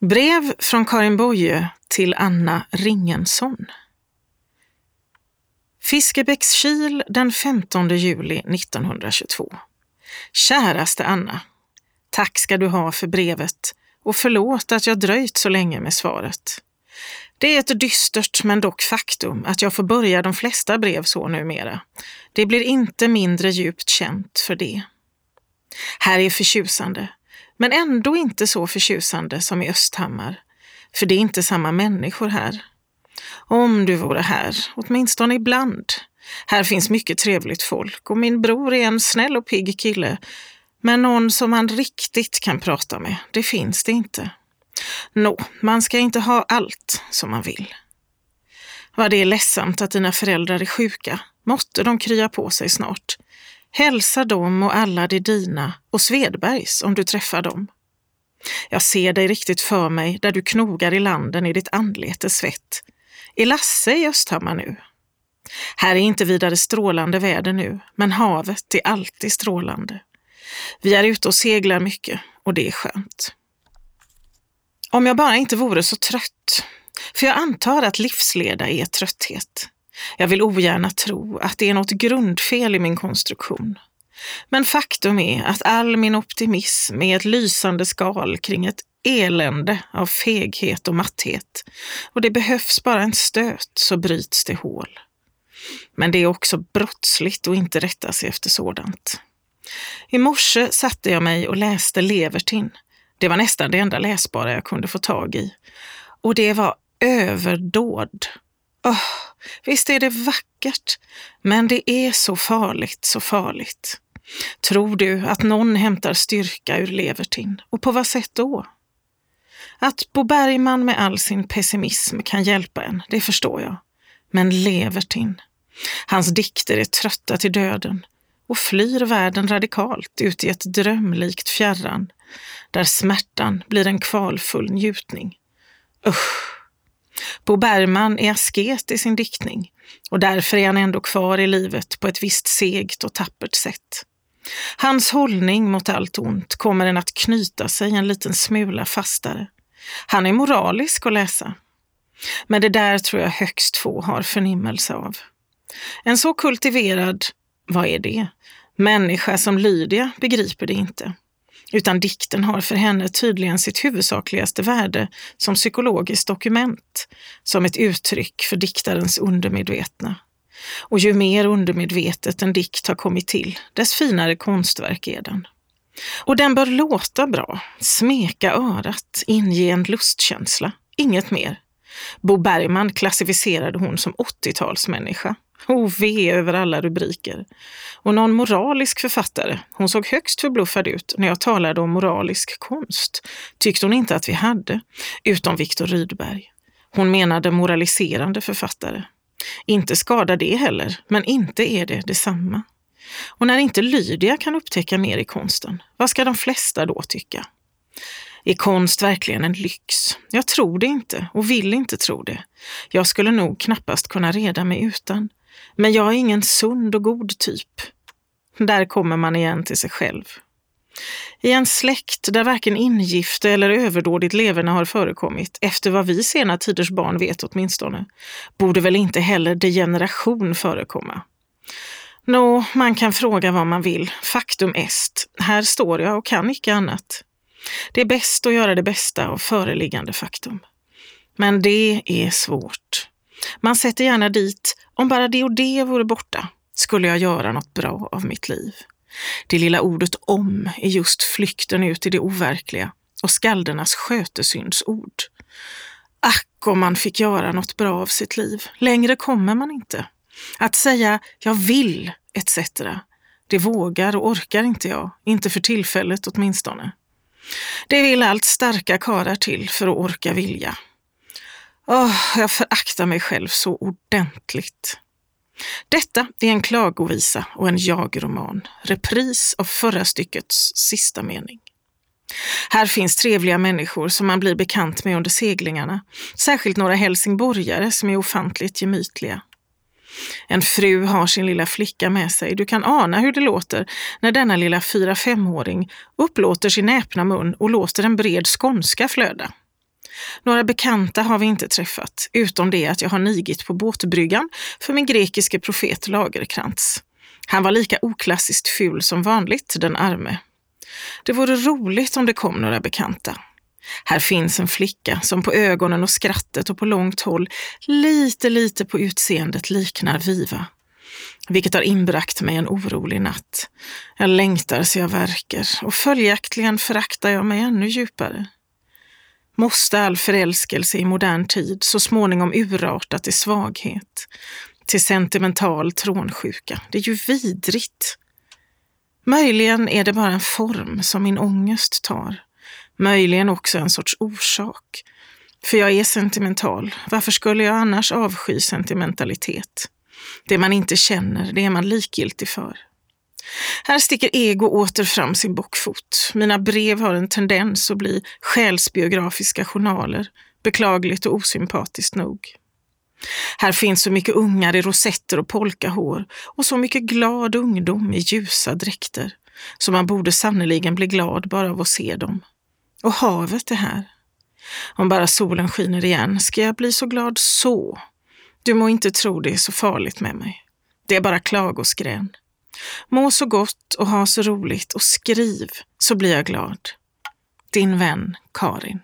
Brev från Karin Boye till Anna Ringensson. Fiskebäckskil den 15 juli 1922. Käraste Anna. Tack ska du ha för brevet och förlåt att jag dröjt så länge med svaret. Det är ett dystert men dock faktum att jag får börja de flesta brev så numera. Det blir inte mindre djupt känt för det. Här är förtjusande, men ändå inte så förtjusande som i Östhammar. För det är inte samma människor här. Om du vore här, åtminstone ibland. Här finns mycket trevligt folk och min bror är en snäll och pigg kille. Men någon som man riktigt kan prata med, det finns det inte. Nå, man ska inte ha allt som man vill. Vad det är ledsamt att dina föräldrar är sjuka. Måtte de krya på sig snart. Hälsa dem och alla de dina och Svedbergs om du träffar dem. Jag ser dig riktigt för mig där du knogar i landen i ditt anletes svett. Är Lasse i Östhammar nu? Här är inte vidare strålande väder nu, men havet är alltid strålande. Vi är ute och seglar mycket och det är skönt. Om jag bara inte vore så trött, för jag antar att livsleda är trötthet. Jag vill ogärna tro att det är något grundfel i min konstruktion. Men faktum är att all min optimism är ett lysande skal kring ett elände av feghet och matthet. Och det behövs bara en stöt så bryts det hål. Men det är också brottsligt att inte rätta sig efter sådant. I morse satte jag mig och läste Levertin. Det var nästan det enda läsbara jag kunde få tag i. Och det var överdåd. Oh, visst är det vackert, men det är så farligt, så farligt. Tror du att någon hämtar styrka ur Levertin? Och på vad sätt då? Att Bo Bergman med all sin pessimism kan hjälpa en, det förstår jag. Men Levertin, hans dikter är trötta till döden och flyr världen radikalt ut i ett drömlikt fjärran där smärtan blir en kvalfull njutning. Usch! Bo Bergman är asket i sin diktning och därför är han ändå kvar i livet på ett visst segt och tappert sätt. Hans hållning mot allt ont kommer en att knyta sig en liten smula fastare. Han är moralisk att läsa. Men det där tror jag högst få har förnimmelse av. En så kultiverad, vad är det, människa som Lydia begriper det inte utan dikten har för henne tydligen sitt huvudsakligaste värde som psykologiskt dokument, som ett uttryck för diktarens undermedvetna. Och ju mer undermedvetet en dikt har kommit till, dess finare konstverk är den. Och den bör låta bra, smeka örat, inge en lustkänsla, inget mer. Bo Bergman klassificerade hon som 80-talsmänniska. Oh, ve över alla rubriker. Och någon moralisk författare, hon såg högst förbluffad ut när jag talade om moralisk konst, tyckte hon inte att vi hade, utom Viktor Rydberg. Hon menade moraliserande författare. Inte skadar det heller, men inte är det detsamma. Och när inte Lydia kan upptäcka mer i konsten, vad ska de flesta då tycka? Är konst verkligen en lyx? Jag tror det inte och vill inte tro det. Jag skulle nog knappast kunna reda mig utan. Men jag är ingen sund och god typ. Där kommer man igen till sig själv. I en släkt där varken ingifte eller överdådigt leverne har förekommit, efter vad vi sena tiders barn vet åtminstone, borde väl inte heller degeneration förekomma. Nå, man kan fråga vad man vill. Faktum est, här står jag och kan icke annat. Det är bäst att göra det bästa av föreliggande faktum. Men det är svårt. Man sätter gärna dit, om bara det och det vore borta, skulle jag göra något bra av mitt liv. Det lilla ordet om är just flykten ut i det overkliga och skaldernas skötesyndsord. Ack om man fick göra något bra av sitt liv. Längre kommer man inte. Att säga jag vill etc. Det vågar och orkar inte jag, inte för tillfället åtminstone. Det vill allt starka karar till för att orka vilja. Oh, jag föraktar mig själv så ordentligt. Detta är en klagovisa och en jagroman, repris av förra styckets sista mening. Här finns trevliga människor som man blir bekant med under seglingarna, särskilt några helsingborgare som är ofantligt gemytliga. En fru har sin lilla flicka med sig. Du kan ana hur det låter när denna lilla fyra femåring upplåter sin näpna mun och låter en bred skånska flöda. Några bekanta har vi inte träffat, utom det att jag har nigit på båtbryggan för min grekiske profet Lagerkrantz. Han var lika oklassiskt ful som vanligt, den arme. Det vore roligt om det kom några bekanta. Här finns en flicka som på ögonen och skrattet och på långt håll lite, lite på utseendet liknar Viva. Vilket har inbragt mig en orolig natt. Jag längtar så jag verkar och följaktligen föraktar jag mig ännu djupare. Måste all förälskelse i modern tid så småningom urarta till svaghet, till sentimental trånsjuka? Det är ju vidrigt. Möjligen är det bara en form som min ångest tar. Möjligen också en sorts orsak. För jag är sentimental. Varför skulle jag annars avsky sentimentalitet? Det man inte känner, det är man likgiltig för. Här sticker ego åter fram sin bockfot. Mina brev har en tendens att bli själsbiografiska journaler, beklagligt och osympatiskt nog. Här finns så mycket ungar i rosetter och polkahår och så mycket glad ungdom i ljusa dräkter, så man borde sannerligen bli glad bara av att se dem. Och havet är här. Om bara solen skiner igen ska jag bli så glad så. Du må inte tro det är så farligt med mig. Det är bara klagoskrän. Må så gott och ha så roligt och skriv så blir jag glad. Din vän Karin.